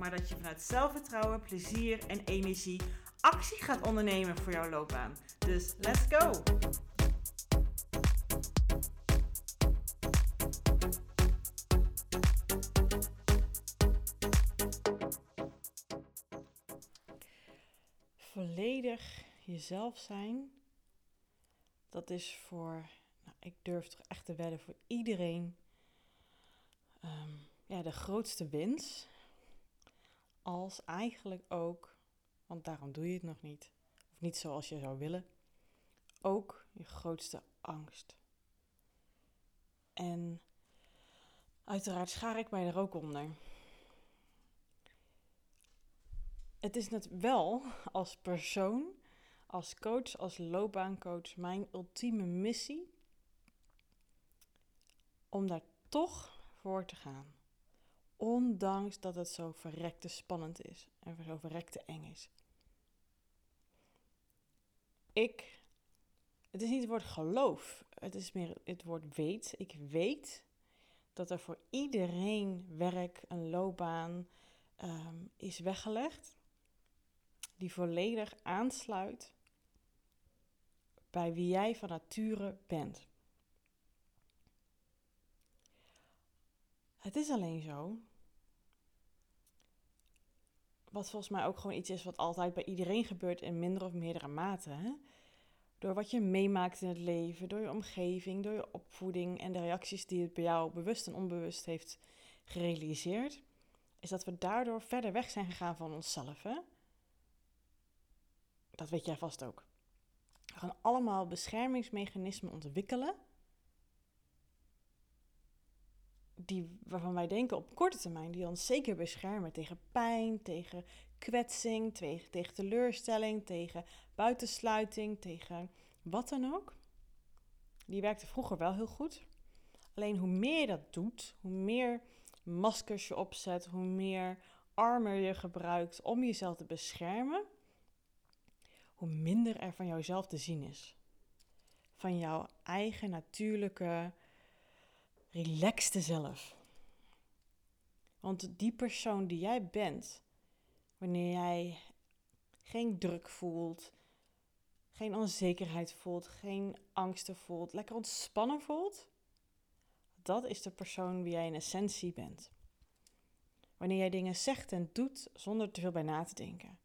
maar dat je vanuit zelfvertrouwen, plezier en energie actie gaat ondernemen voor jouw loopbaan. Dus let's go! Volledig jezelf zijn, dat is voor, nou, ik durf toch echt te wedden, voor iedereen um, ja, de grootste wens. Als eigenlijk ook, want daarom doe je het nog niet, of niet zoals je zou willen, ook je grootste angst. En uiteraard schaar ik mij er ook onder. Het is net wel als persoon, als coach, als loopbaancoach mijn ultieme missie om daar toch voor te gaan. Ondanks dat het zo verrekte spannend is en zo verrekte eng is. Ik, het is niet het woord geloof, het is meer het woord weet. Ik weet dat er voor iedereen werk, een loopbaan um, is weggelegd die volledig aansluit bij wie jij van nature bent. Het is alleen zo. Wat volgens mij ook gewoon iets is wat altijd bij iedereen gebeurt in minder of meerdere mate. Hè? Door wat je meemaakt in het leven, door je omgeving, door je opvoeding en de reacties die het bij jou bewust en onbewust heeft gerealiseerd, is dat we daardoor verder weg zijn gegaan van onszelf. Dat weet jij vast ook. We gaan allemaal beschermingsmechanismen ontwikkelen die, waarvan wij denken op korte termijn, die ons zeker beschermen tegen pijn, tegen kwetsing, tegen, tegen teleurstelling, tegen buitensluiting, tegen wat dan ook. Die werkte vroeger wel heel goed. Alleen hoe meer je dat doet, hoe meer maskers je opzet, hoe meer armor je gebruikt om jezelf te beschermen, hoe minder er van jouzelf te zien is. Van jouw eigen natuurlijke relaxte zelf. Want die persoon die jij bent, wanneer jij geen druk voelt, geen onzekerheid voelt, geen angsten voelt, lekker ontspannen voelt, dat is de persoon wie jij in essentie bent. Wanneer jij dingen zegt en doet zonder te veel bij na te denken.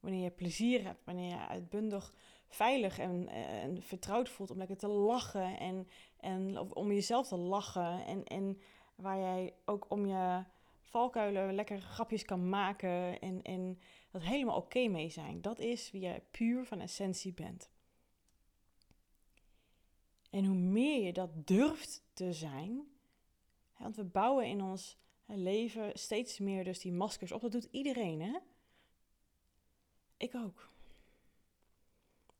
Wanneer je plezier hebt, wanneer je uitbundig veilig en, en vertrouwd voelt om lekker te lachen en, en om jezelf te lachen. En, en waar jij ook om je valkuilen lekker grapjes kan maken en, en dat helemaal oké mee zijn. Dat is wie je puur van essentie bent. En hoe meer je dat durft te zijn, want we bouwen in ons leven steeds meer dus die maskers op. Dat doet iedereen, hè? Ik ook.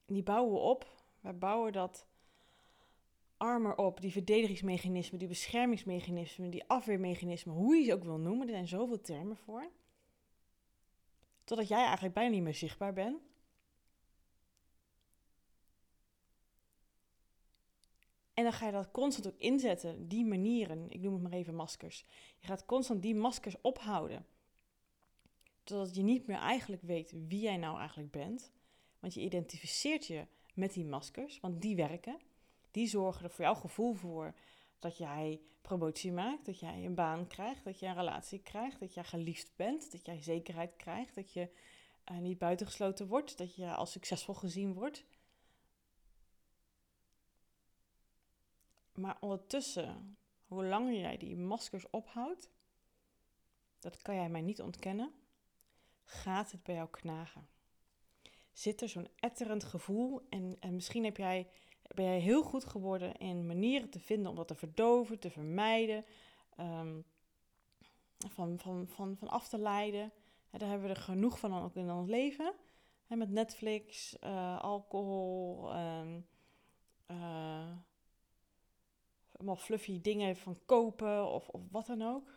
Die bouwen we op. Wij bouwen dat armor op, die verdedigingsmechanismen, die beschermingsmechanismen, die afweermechanismen, hoe je ze ook wil noemen. Er zijn zoveel termen voor. Totdat jij eigenlijk bijna niet meer zichtbaar bent. En dan ga je dat constant ook inzetten, die manieren. Ik noem het maar even maskers. Je gaat constant die maskers ophouden totdat je niet meer eigenlijk weet wie jij nou eigenlijk bent. Want je identificeert je met die maskers, want die werken. Die zorgen er voor jouw gevoel voor dat jij promotie maakt, dat jij een baan krijgt, dat je een relatie krijgt, dat jij geliefd bent, dat jij zekerheid krijgt, dat je uh, niet buitengesloten wordt, dat je als succesvol gezien wordt. Maar ondertussen, hoe langer jij die maskers ophoudt, dat kan jij mij niet ontkennen, gaat het bij jou knagen? Zit er zo'n etterend gevoel en, en misschien heb jij, ben jij heel goed geworden in manieren te vinden om dat te verdoven, te vermijden, um, van, van, van, van af te leiden. daar hebben we er genoeg van ook in ons leven. Met Netflix, uh, alcohol, um, allemaal fluffy dingen van kopen of, of wat dan ook.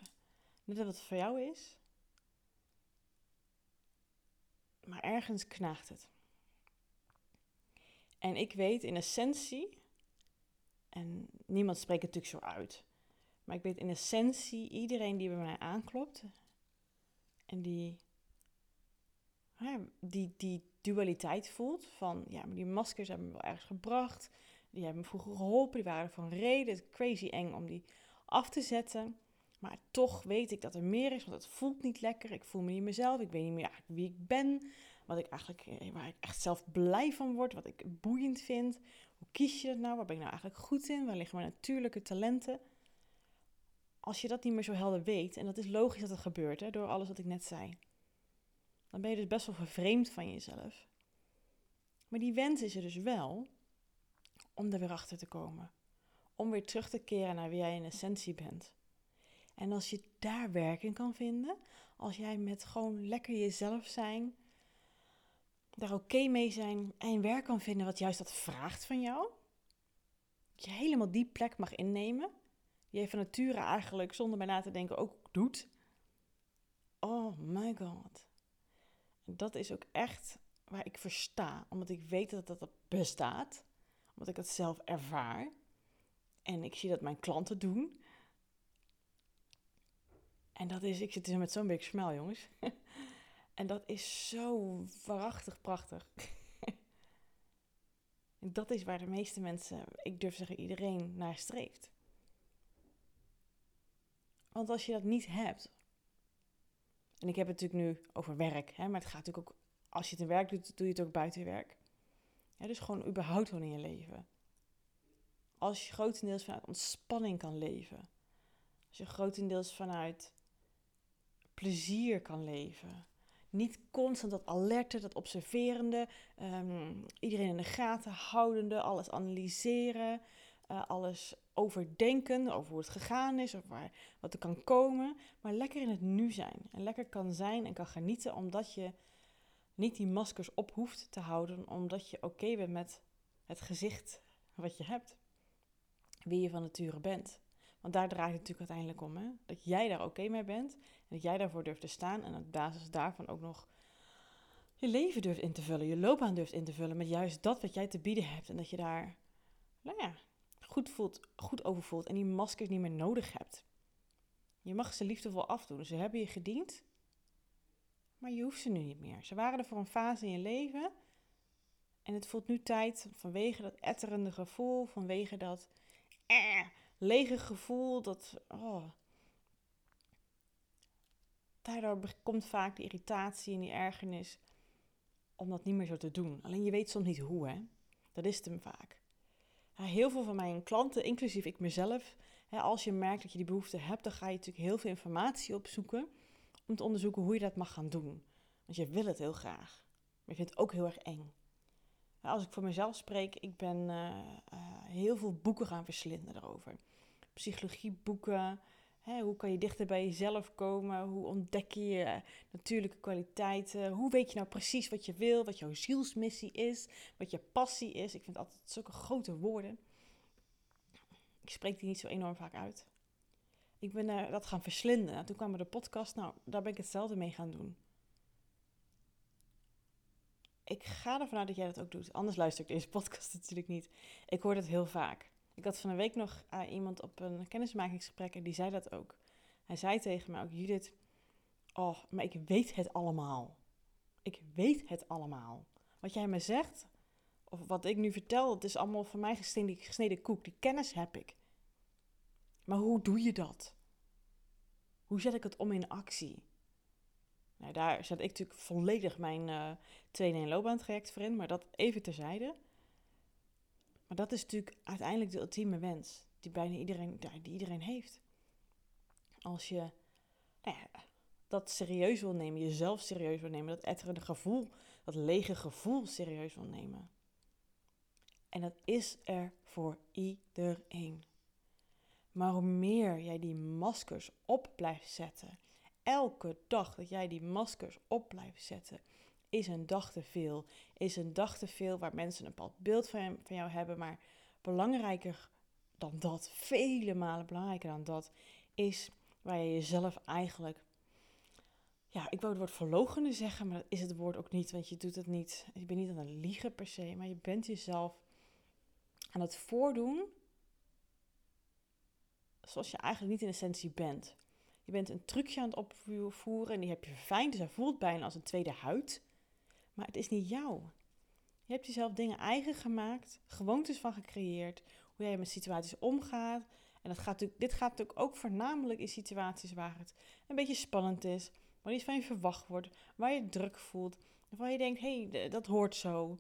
Net wat het voor jou is. Maar ergens knaagt het. En ik weet in essentie, en niemand spreekt het natuurlijk zo uit, maar ik weet in essentie iedereen die bij mij aanklopt en die, die, die dualiteit voelt van, ja, maar die maskers hebben me wel ergens gebracht, die hebben me vroeger geholpen, die waren van reden, het crazy eng om die af te zetten. Maar toch weet ik dat er meer is, want het voelt niet lekker. Ik voel me niet mezelf. Ik weet niet meer wie ik ben. Wat ik eigenlijk, eh, waar ik echt zelf blij van word. Wat ik boeiend vind. Hoe kies je dat nou? Waar ben ik nou eigenlijk goed in? Waar liggen mijn natuurlijke talenten? Als je dat niet meer zo helder weet, en dat is logisch dat het gebeurt, hè, door alles wat ik net zei. Dan ben je dus best wel vervreemd van jezelf. Maar die wens is er dus wel om er weer achter te komen. Om weer terug te keren naar wie jij in essentie bent. En als je daar werk in kan vinden, als jij met gewoon lekker jezelf zijn, daar oké mee zijn en werk kan vinden wat juist dat vraagt van jou, dat je helemaal die plek mag innemen, die je van nature eigenlijk zonder bij na te denken ook doet. Oh my god. dat is ook echt waar ik versta, omdat ik weet dat dat bestaat, omdat ik het zelf ervaar. En ik zie dat mijn klanten doen. En dat is, ik zit hier met zo'n big smile, jongens. en dat is zo waarachtig prachtig. dat is waar de meeste mensen, ik durf zeggen iedereen, naar streeft. Want als je dat niet hebt, en ik heb het natuurlijk nu over werk, hè, maar het gaat natuurlijk ook, als je het in werk doet, doe je het ook buiten werk. Dus gewoon überhaupt gewoon in je leven. Als je grotendeels vanuit ontspanning kan leven. Als je grotendeels vanuit plezier kan leven. Niet constant dat alerte, dat observerende, ehm, iedereen in de gaten houdende, alles analyseren, uh, alles overdenken over hoe het gegaan is, of waar, wat er kan komen. Maar lekker in het nu zijn. En lekker kan zijn en kan genieten, omdat je niet die maskers op hoeft te houden, omdat je oké bent met het gezicht wat je hebt. Wie je van nature bent. Want daar draait het natuurlijk uiteindelijk om. Hè? Dat jij daar oké mee bent. Dat jij daarvoor durft te staan. En op basis daarvan ook nog je leven durft in te vullen. Je loopbaan durft in te vullen. Met juist dat wat jij te bieden hebt. En dat je daar, nou ja, goed, voelt, goed over voelt. En die maskers niet meer nodig hebt. Je mag ze liefdevol afdoen. Ze hebben je gediend. Maar je hoeft ze nu niet meer. Ze waren er voor een fase in je leven. En het voelt nu tijd vanwege dat etterende gevoel. Vanwege dat... Eh, lege gevoel. Dat, oh. Daardoor komt vaak die irritatie en die ergernis om dat niet meer zo te doen. Alleen je weet soms niet hoe, hè. Dat is het hem vaak. heel veel van mijn klanten, inclusief ik mezelf, als je merkt dat je die behoefte hebt, dan ga je natuurlijk heel veel informatie opzoeken om te onderzoeken hoe je dat mag gaan doen. Want je wil het heel graag, maar je vindt het ook heel erg eng. Als ik voor mezelf spreek, ik ben uh, heel veel boeken gaan verslinden daarover psychologieboeken. Hè, hoe kan je dichter bij jezelf komen? Hoe ontdek je je natuurlijke kwaliteiten? Hoe weet je nou precies wat je wil, wat jouw zielsmissie is, wat je passie is? Ik vind altijd zulke grote woorden. Ik spreek die niet zo enorm vaak uit. Ik ben uh, dat gaan verslinden. Nou, toen kwam er de podcast. Nou, daar ben ik hetzelfde mee gaan doen. Ik ga ervan uit dat jij dat ook doet. Anders luister ik deze podcast natuurlijk niet. Ik hoor het heel vaak. Ik had van een week nog uh, iemand op een kennismakingsgesprek en die zei dat ook. Hij zei tegen mij ook, Judith, oh, maar ik weet het allemaal. Ik weet het allemaal. Wat jij me zegt, of wat ik nu vertel, het is allemaal voor mij gesneden, gesneden koek. Die kennis heb ik. Maar hoe doe je dat? Hoe zet ik het om in actie? Nou, daar zet ik natuurlijk volledig mijn uh, eh, 2 in traject voor in, maar dat even terzijde. Maar dat is natuurlijk uiteindelijk de ultieme wens die bijna iedereen, die iedereen heeft. Als je nou ja, dat serieus wil nemen, jezelf serieus wil nemen, dat etterende gevoel, dat lege gevoel serieus wil nemen. En dat is er voor iedereen. Maar hoe meer jij die maskers op blijft zetten elke dag dat jij die maskers op blijft zetten, is een dag te veel. Is een dag te veel waar mensen een bepaald beeld van, van jou hebben. Maar belangrijker dan dat, vele malen belangrijker dan dat, is waar je jezelf eigenlijk. Ja, ik wou het woord verlogenen zeggen, maar dat is het woord ook niet, want je doet het niet. Je bent niet aan het liegen per se, maar je bent jezelf aan het voordoen zoals je eigenlijk niet in essentie bent. Je bent een trucje aan het opvoeren en die heb je verfijnd, dus hij voelt bijna als een tweede huid. Maar het is niet jou. Je hebt jezelf dingen eigen gemaakt, gewoontes van gecreëerd, hoe jij met situaties omgaat. En dat gaat dit gaat natuurlijk ook voornamelijk in situaties waar het een beetje spannend is, waar iets van je verwacht wordt, waar je druk voelt, waar je denkt, hé, hey, dat hoort zo,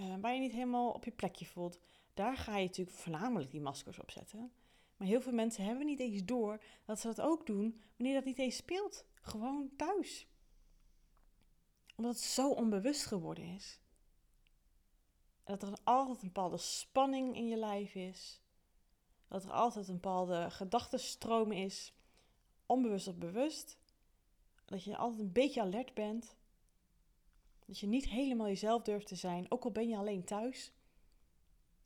uh, waar je niet helemaal op je plekje voelt. Daar ga je natuurlijk voornamelijk die maskers op zetten. Maar heel veel mensen hebben niet eens door dat ze dat ook doen wanneer dat niet eens speelt. Gewoon thuis. Omdat het zo onbewust geworden is. En dat er altijd een bepaalde spanning in je lijf is. Dat er altijd een bepaalde gedachtenstroom is. Onbewust of bewust. Dat je altijd een beetje alert bent. Dat je niet helemaal jezelf durft te zijn, ook al ben je alleen thuis.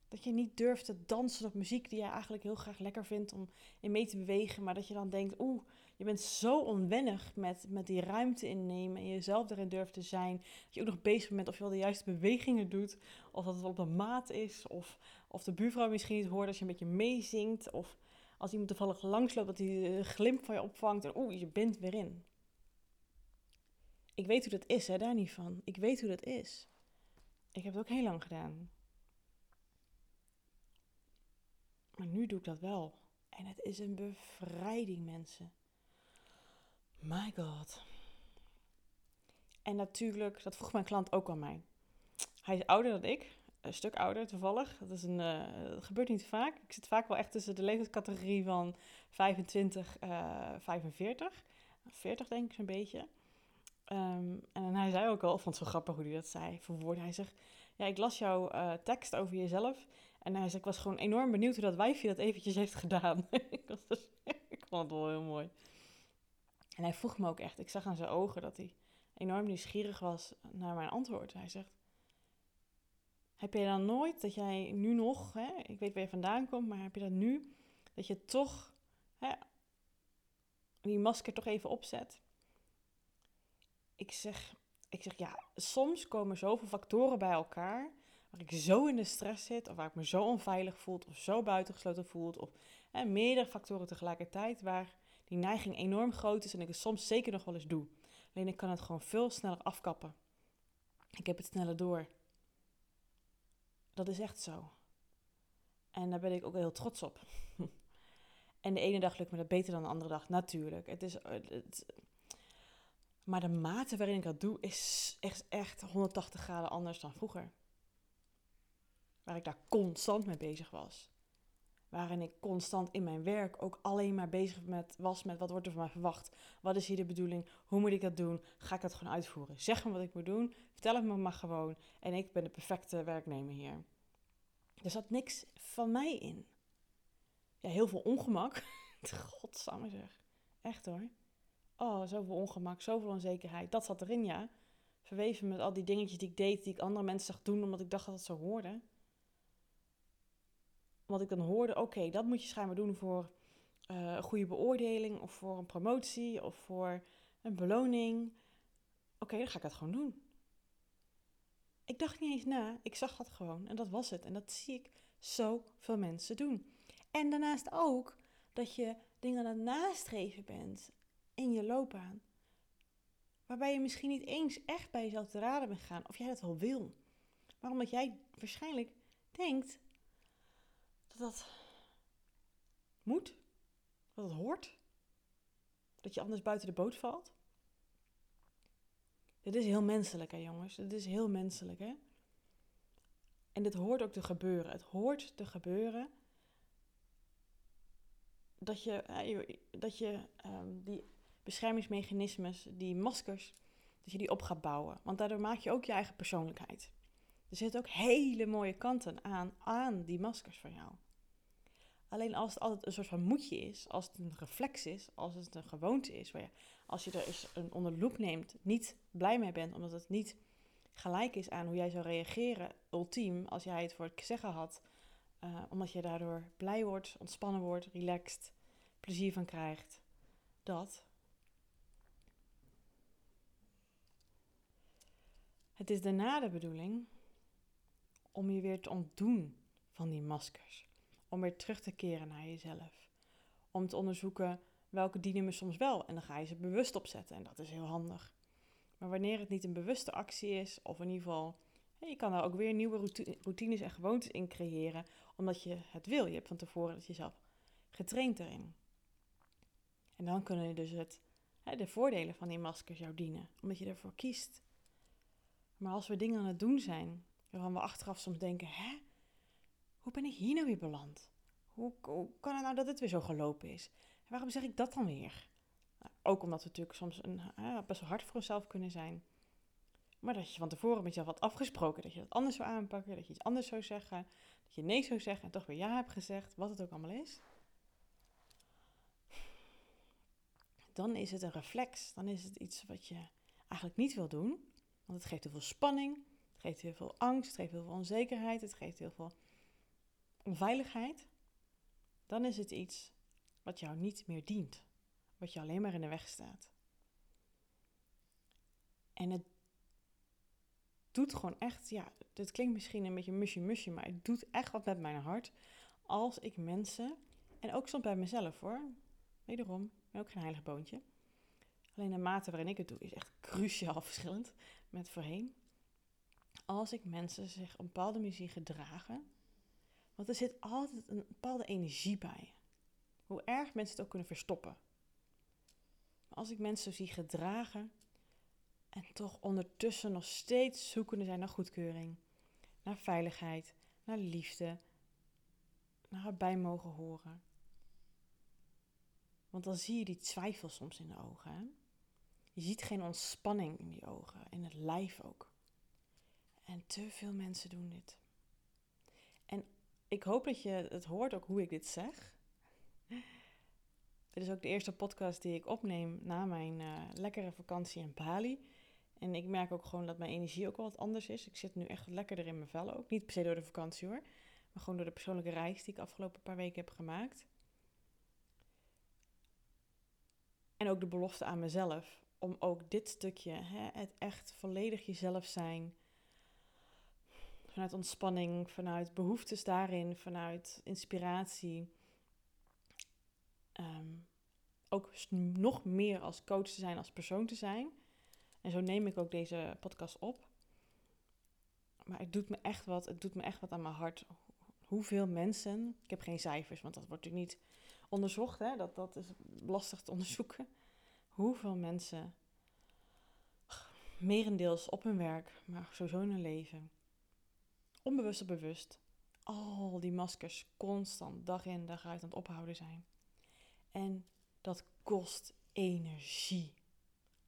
Dat je niet durft te dansen op muziek die je eigenlijk heel graag lekker vindt om in mee te bewegen. Maar dat je dan denkt, oeh, je bent zo onwennig met, met die ruimte innemen en jezelf erin durft te zijn. Dat je ook nog bezig bent of je wel de juiste bewegingen doet. Of dat het op de maat is. Of, of de buurvrouw misschien niet hoort als je een beetje meezingt. Of als iemand toevallig langsloopt dat hij een glimp van je opvangt. En oeh, je bent weer in. Ik weet hoe dat is, hè, daar niet van. Ik weet hoe dat is. Ik heb het ook heel lang gedaan. Maar nu doe ik dat wel. En het is een bevrijding, mensen. My god. En natuurlijk, dat vroeg mijn klant ook aan mij. Hij is ouder dan ik, een stuk ouder toevallig. Dat, is een, dat gebeurt niet vaak. Ik zit vaak wel echt tussen de levenscategorie van 25, uh, 45. 40 denk ik zo'n beetje. Um, en hij zei ook al, vond het zo grappig hoe hij dat zei, verwoord. Hij zegt, ja, ik las jouw uh, tekst over jezelf en hij zei, ik was gewoon enorm benieuwd hoe dat wijfje dat eventjes heeft gedaan. ik, was dus, ik vond het wel heel mooi. En hij vroeg me ook echt, ik zag aan zijn ogen dat hij enorm nieuwsgierig was naar mijn antwoord. Hij zegt, heb je dan nooit dat jij nu nog, hè, ik weet waar je vandaan komt, maar heb je dat nu, dat je toch hè, die masker toch even opzet? Ik zeg, ik zeg, ja, soms komen zoveel factoren bij elkaar waar ik zo in de stress zit, of waar ik me zo onveilig voel, of zo buitengesloten voel, of hè, meerdere factoren tegelijkertijd, waar die neiging enorm groot is en ik het soms zeker nog wel eens doe. Alleen ik kan het gewoon veel sneller afkappen. Ik heb het sneller door. Dat is echt zo. En daar ben ik ook heel trots op. en de ene dag lukt me dat beter dan de andere dag, natuurlijk. Het is, het, maar de mate waarin ik dat doe is echt, echt 180 graden anders dan vroeger waar ik daar constant mee bezig was. Waarin ik constant in mijn werk ook alleen maar bezig met, was met wat wordt er van mij verwacht. Wat is hier de bedoeling? Hoe moet ik dat doen? Ga ik dat gewoon uitvoeren? Zeg me wat ik moet doen. Vertel het me maar gewoon. En ik ben de perfecte werknemer hier. Er zat niks van mij in. Ja, heel veel ongemak. Godsamme zeg. Echt hoor. Oh, zoveel ongemak, zoveel onzekerheid. Dat zat erin, ja. Verweven met al die dingetjes die ik deed, die ik andere mensen zag doen, omdat ik dacht dat het zo hoorde wat ik dan hoorde, oké, dat moet je schijnbaar doen voor uh, een goede beoordeling of voor een promotie of voor een beloning. Oké, dan ga ik dat gewoon doen. Ik dacht niet eens na, ik zag dat gewoon en dat was het. En dat zie ik zoveel mensen doen. En daarnaast ook dat je dingen aan het nastreven bent in je loopbaan. Waarbij je misschien niet eens echt bij jezelf te raden bent gaan of jij dat wel wil. Maar omdat jij waarschijnlijk denkt dat dat moet, dat het hoort, dat je anders buiten de boot valt. Dit is heel menselijk, hè, jongens. Dit is heel menselijk, hè. En dit hoort ook te gebeuren. Het hoort te gebeuren dat je, dat je um, die beschermingsmechanismes, die maskers, dat je die op gaat bouwen. Want daardoor maak je ook je eigen persoonlijkheid. Er zitten ook hele mooie kanten aan, aan die maskers van jou. Alleen als het altijd een soort van moedje is, als het een reflex is, als het een gewoonte is, waar je, als je er eens een onder loep neemt, niet blij mee bent, omdat het niet gelijk is aan hoe jij zou reageren, ultiem, als jij het voor het zeggen had, uh, omdat je daardoor blij wordt, ontspannen wordt, relaxed, plezier van krijgt. Dat. Het is daarna de bedoeling om je weer te ontdoen van die maskers. Om weer terug te keren naar jezelf. Om te onderzoeken welke dienen me soms wel. En dan ga je ze bewust opzetten. En dat is heel handig. Maar wanneer het niet een bewuste actie is, of in ieder geval, je kan daar ook weer nieuwe routines en gewoontes in creëren, omdat je het wil. Je hebt van tevoren dat jezelf getraind erin. En dan kunnen dus het, de voordelen van die maskers jou dienen, omdat je ervoor kiest. Maar als we dingen aan het doen zijn, waarvan we achteraf soms denken, hè, hoe ben ik hier nou weer beland? Hoe, kan het nou dat het weer zo gelopen is? En waarom zeg ik dat dan weer? Nou, ook omdat we natuurlijk soms een, best wel hard voor onszelf kunnen zijn. Maar dat je van tevoren met jezelf had afgesproken dat je dat anders zou aanpakken, dat je iets anders zou zeggen, dat je nee zou zeggen en toch weer ja hebt gezegd, wat het ook allemaal is. Dan is het een reflex. Dan is het iets wat je eigenlijk niet wil doen. Want het geeft heel veel spanning, geeft heel veel angst, het geeft heel veel onzekerheid, het geeft heel veel onveiligheid. Dan is het iets wat jou niet meer dient, wat je alleen maar in de weg staat. En het doet gewoon echt, ja, dit klinkt misschien een beetje mushy mushy, maar het doet echt wat met mijn hart als ik mensen, en ook soms bij mezelf hoor, wederom, ik ben ook geen heilig boontje. Alleen de mate waarin ik het doe is echt cruciaal verschillend met voorheen. Als ik mensen zich een bepaalde manier gedragen, want er zit altijd een bepaalde energie bij. Hoe erg mensen het ook kunnen verstoppen. Als ik mensen zie gedragen en toch ondertussen nog steeds zoekende zijn naar goedkeuring, naar veiligheid, naar liefde, naar erbij mogen horen. Want dan zie je die twijfel soms in de ogen. Je ziet geen ontspanning in die ogen, in het lijf ook. En te veel mensen doen dit. En ik hoop dat je het hoort ook hoe ik dit zeg. Dit is ook de eerste podcast die ik opneem na mijn uh, lekkere vakantie in Bali. En ik merk ook gewoon dat mijn energie ook wel wat anders is. Ik zit nu echt lekkerder in mijn vel ook. Niet per se door de vakantie hoor. Maar gewoon door de persoonlijke reis die ik afgelopen paar weken heb gemaakt. En ook de belofte aan mezelf om ook dit stukje, hè, het echt volledig jezelf zijn, vanuit ontspanning, vanuit behoeftes daarin, vanuit inspiratie, ehm, ook nog meer als coach te zijn, als persoon te zijn. En zo neem ik ook deze podcast op. Maar het doet me echt wat, het doet me echt wat aan mijn hart. Hoeveel mensen, ik heb geen cijfers, want dat wordt natuurlijk niet onderzocht, hè? Dat, dat is lastig te onderzoeken hoeveel mensen, merendeels op hun werk, maar sowieso in hun leven, onbewust of bewust, al die maskers constant dag in dag uit aan het ophouden zijn. En dat kost energie.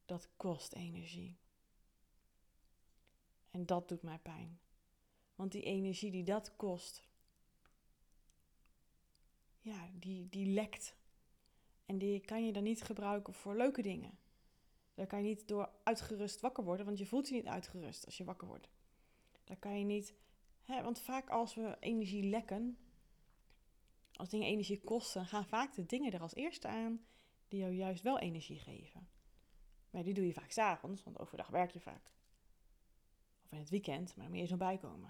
Dat kost energie. En dat doet mij pijn. Want die energie die dat kost, ja, die, die lekt en die kan je dan niet gebruiken voor leuke dingen. Daar kan je niet door uitgerust wakker worden, want je voelt je niet uitgerust als je wakker wordt. Daar kan je niet, hè, want vaak als we energie lekken, als dingen energie kosten, gaan vaak de dingen er als eerste aan die jou juist wel energie geven. Maar die doe je vaak s'avonds, want overdag werk je vaak. Of in het weekend, maar dan moet je zo bijkomen.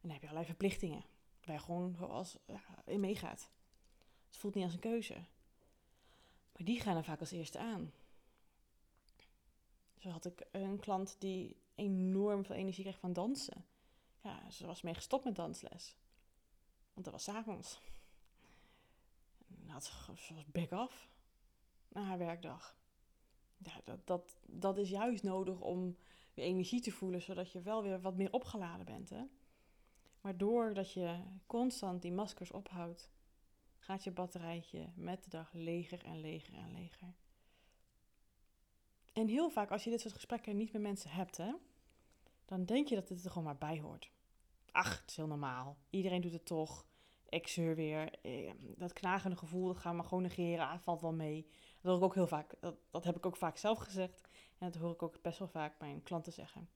En dan heb je allerlei verplichtingen, waar je gewoon zoals in meegaat. Het voelt niet als een keuze. Maar die gaan er vaak als eerste aan. Zo had ik een klant die enorm veel energie kreeg van dansen. Ja, ze was mee gestopt met dansles. Want dat was avonds. ze was back off na haar werkdag. Ja, dat, dat, dat is juist nodig om weer energie te voelen, zodat je wel weer wat meer opgeladen bent. Hè? Maar doordat je constant die maskers ophoudt, gaat je batterijtje met de dag leger en leger en leger. En heel vaak als je dit soort gesprekken niet met mensen hebt, hè, dan denk je dat het er gewoon maar bij hoort. Ach, het is heel normaal. Iedereen doet het toch. ik zeur weer. Eh, dat knagende gevoel, dat gaan we gewoon negeren. Ah, valt wel mee. Dat hoor ik ook heel vaak. Dat, dat heb ik ook vaak zelf gezegd. En dat hoor ik ook best wel vaak mijn klanten zeggen.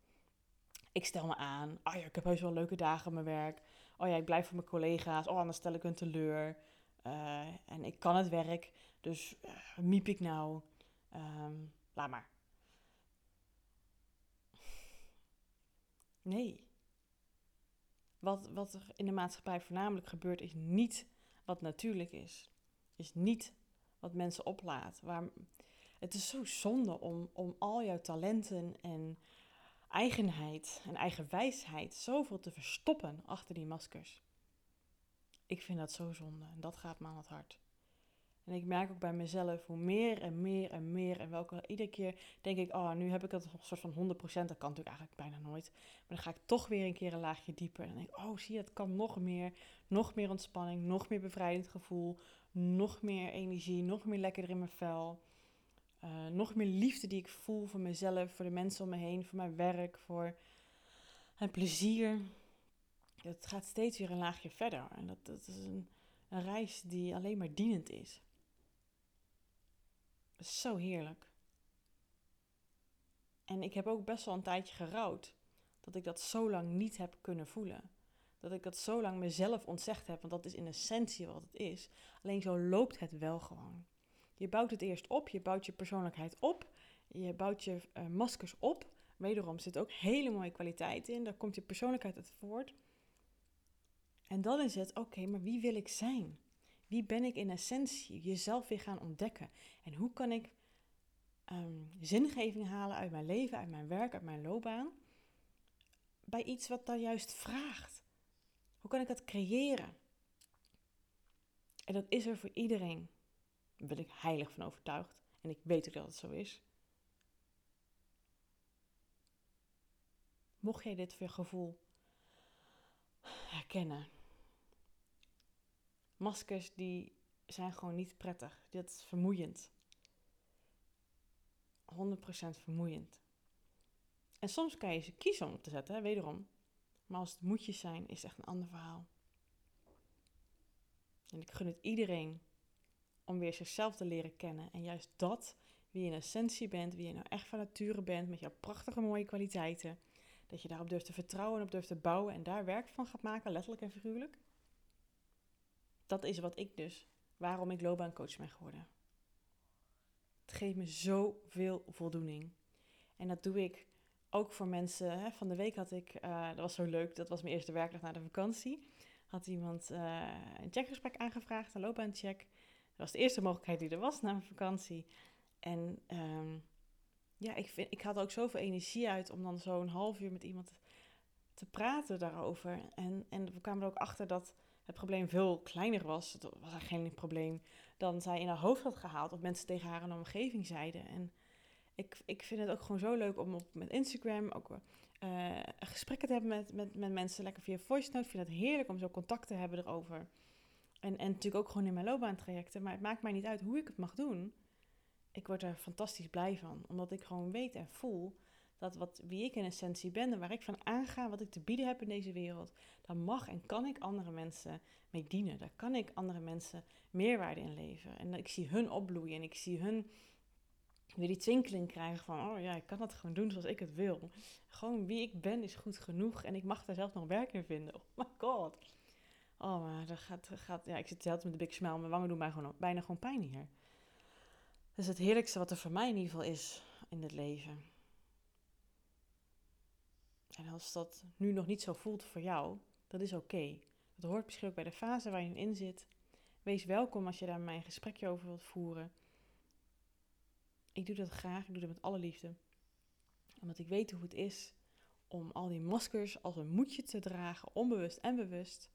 Ik stel me aan. Oh ja, ik heb heus wel leuke dagen op mijn werk. Oh ja, ik blijf voor mijn collega's. Oh, anders stel ik hun teleur. Uh, en ik kan het werk. Dus uh, miep ik nou. Um, laat maar. Nee. Wat, wat er in de maatschappij voornamelijk gebeurt, is niet wat natuurlijk is. Is niet wat mensen oplaat. Waar, het is zo zonde om, om al jouw talenten en eigenheid en eigen wijsheid zoveel te verstoppen achter die maskers. Ik vind dat zo zonde en dat gaat me aan het hart. En ik merk ook bij mezelf hoe meer en meer en meer en welke iedere keer denk ik, oh, nu heb ik het een soort van 100%, dat kan natuurlijk eigenlijk bijna nooit. Maar dan ga ik toch weer een keer een laagje dieper en denk, oh, zie je, het kan nog meer, nog meer ontspanning, nog meer bevrijdend gevoel, nog meer energie, nog meer lekkerder in mijn vel. Uh, nog meer liefde die ik voel voor mezelf, voor de mensen om me heen, voor mijn werk, voor het plezier. Het gaat steeds weer een laagje verder. En dat, dat is een, een reis die alleen maar dienend is. Zo heerlijk. En ik heb ook best wel een tijdje gerouwd dat ik dat zo lang niet heb kunnen voelen. Dat ik dat zo lang mezelf ontzegd heb, want dat is in essentie wat het is. Alleen zo loopt het wel gewoon. Je bouwt het eerst op, je bouwt je persoonlijkheid op, je bouwt je uh, maskers op. Wederom zit ook hele mooie kwaliteit in, daar komt je persoonlijkheid uit voort. En dan is het, oké, maar wie wil ik zijn? Wie ben ik in essentie? Jezelf weer gaan ontdekken. En hoe kan ik um, zingeving halen uit mijn leven, uit mijn werk, uit mijn loopbaan? Bij iets wat daar juist vraagt. Hoe kan ik dat creëren? En dat is er voor iedereen. Daar ben ik heilig van overtuigd. En ik weet ook dat het zo is. Mocht jij dit gevoel herkennen. Maskers die zijn gewoon niet prettig. Dit is vermoeiend. 100% vermoeiend. En soms kan je ze kiezen om op te zetten, hè, wederom. Maar als het moedjes zijn, is het echt een ander verhaal. En ik gun het iedereen om weer zichzelf te leren kennen. En juist dat, wie je in essentie bent, wie je nou echt van nature bent, met jouw prachtige mooie kwaliteiten. Dat je daarop durft te vertrouwen en op durft te bouwen en daar werk van gaat maken, letterlijk en figuurlijk. Dat is wat ik dus, waarom ik loopbaancoach ben geworden. Het geeft me zoveel voldoening. En dat doe ik ook voor mensen. Hè. Van de week had ik, uh, dat was zo leuk, dat was mijn eerste werkdag na de vakantie. Had iemand uh, een checkgesprek aangevraagd, een loopbaancheck. Dat was de eerste mogelijkheid die er was na mijn vakantie. En um, ja, ik, vind, ik had ook zoveel energie uit om dan zo'n half uur met iemand te praten daarover. En, en we kwamen er ook achter dat het probleem veel kleiner was. Het was geen probleem dan zij in haar hoofd had gehaald. Of mensen tegen haar in de omgeving zeiden. En ik, ik vind het ook gewoon zo leuk om op, met Instagram ook uh, gesprekken te hebben met, met, met mensen. Lekker via voice note. Ik vind het heerlijk om zo contact te hebben erover. En, en natuurlijk ook gewoon in mijn loopbaantrajecten. Maar het maakt mij niet uit hoe ik het mag doen. Ik word er fantastisch blij van. Omdat ik gewoon weet en voel dat wat, wie ik in essentie ben en waar ik van aanga, wat ik te bieden heb in deze wereld, daar mag en kan ik andere mensen mee dienen. Daar kan ik andere mensen meerwaarde in leveren. En ik zie hun opbloeien en ik zie hun weer die twinkeling krijgen van, oh ja, ik kan dat gewoon doen zoals ik het wil. Gewoon wie ik ben is goed genoeg en ik mag daar zelf nog werk in vinden. Oh my god. Oh, maar dat gaat, gaat, ja, ik zit zelf met een big smile. Mijn wangen doen mij gewoon, bijna gewoon pijn hier. Dat is het heerlijkste wat er voor mij in ieder geval is in het leven. En als dat nu nog niet zo voelt voor jou, dat is oké. Dat hoort misschien ook bij de fase waar je in zit. Wees welkom als je daar mijn gesprekje over wilt voeren. Ik doe dat graag, ik doe dat met alle liefde. Omdat ik weet hoe het is om al die maskers als een moedje te dragen, onbewust en bewust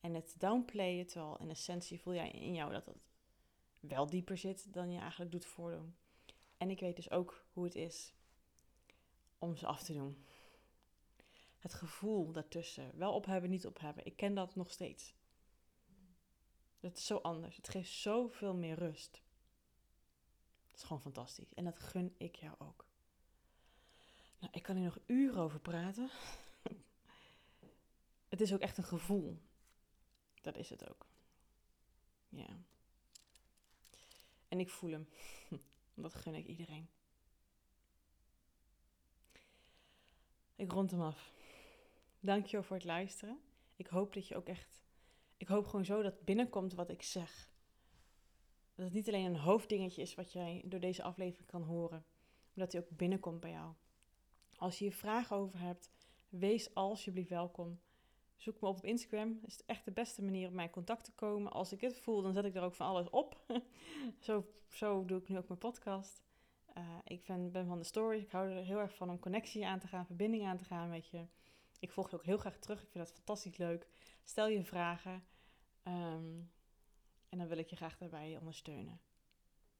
en het downplayen, terwijl in essentie voel jij in jou dat het wel dieper zit dan je eigenlijk doet voordoen. En ik weet dus ook hoe het is om ze af te doen. Het gevoel daartussen, wel op hebben, niet op hebben, ik ken dat nog steeds. Het is zo anders. Het geeft zoveel meer rust. Het is gewoon fantastisch. En dat gun ik jou ook. Nou, ik kan hier nog uren over praten. het is ook echt een gevoel. Dat is het ook. Ja. En ik voel hem. Dat gun ik iedereen. Ik rond hem af. Dankjewel voor het luisteren. Ik hoop dat je ook echt. Ik hoop gewoon zo dat binnenkomt wat ik zeg. Dat het niet alleen een hoofddingetje is wat jij door deze aflevering kan horen, maar dat hij ook binnenkomt bij jou. Als je hier vragen over hebt, wees alsjeblieft welkom. Zoek me op op Instagram. Dat is echt de beste manier om mij in contact te komen. Als ik het voel, dan zet ik er ook van alles op. zo, zo doe ik nu ook mijn podcast. Uh, ik ben, ben, van de stories. Ik hou er heel erg van om connectie aan te gaan, verbinding aan te gaan met je. Ik volg je ook heel graag terug. Ik vind dat fantastisch leuk. Stel je vragen. Um, en dan wil ik je graag daarbij ondersteunen.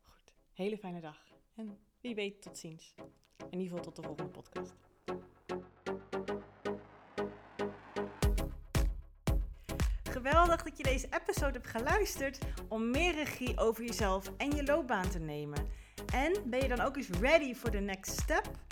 Goed. Hele fijne dag. En wie weet, tot ziens. In ieder geval tot de volgende podcast. Geweldig dat je deze episode hebt geluisterd om meer regie over jezelf en je loopbaan te nemen. En ben je dan ook eens ready for the next step?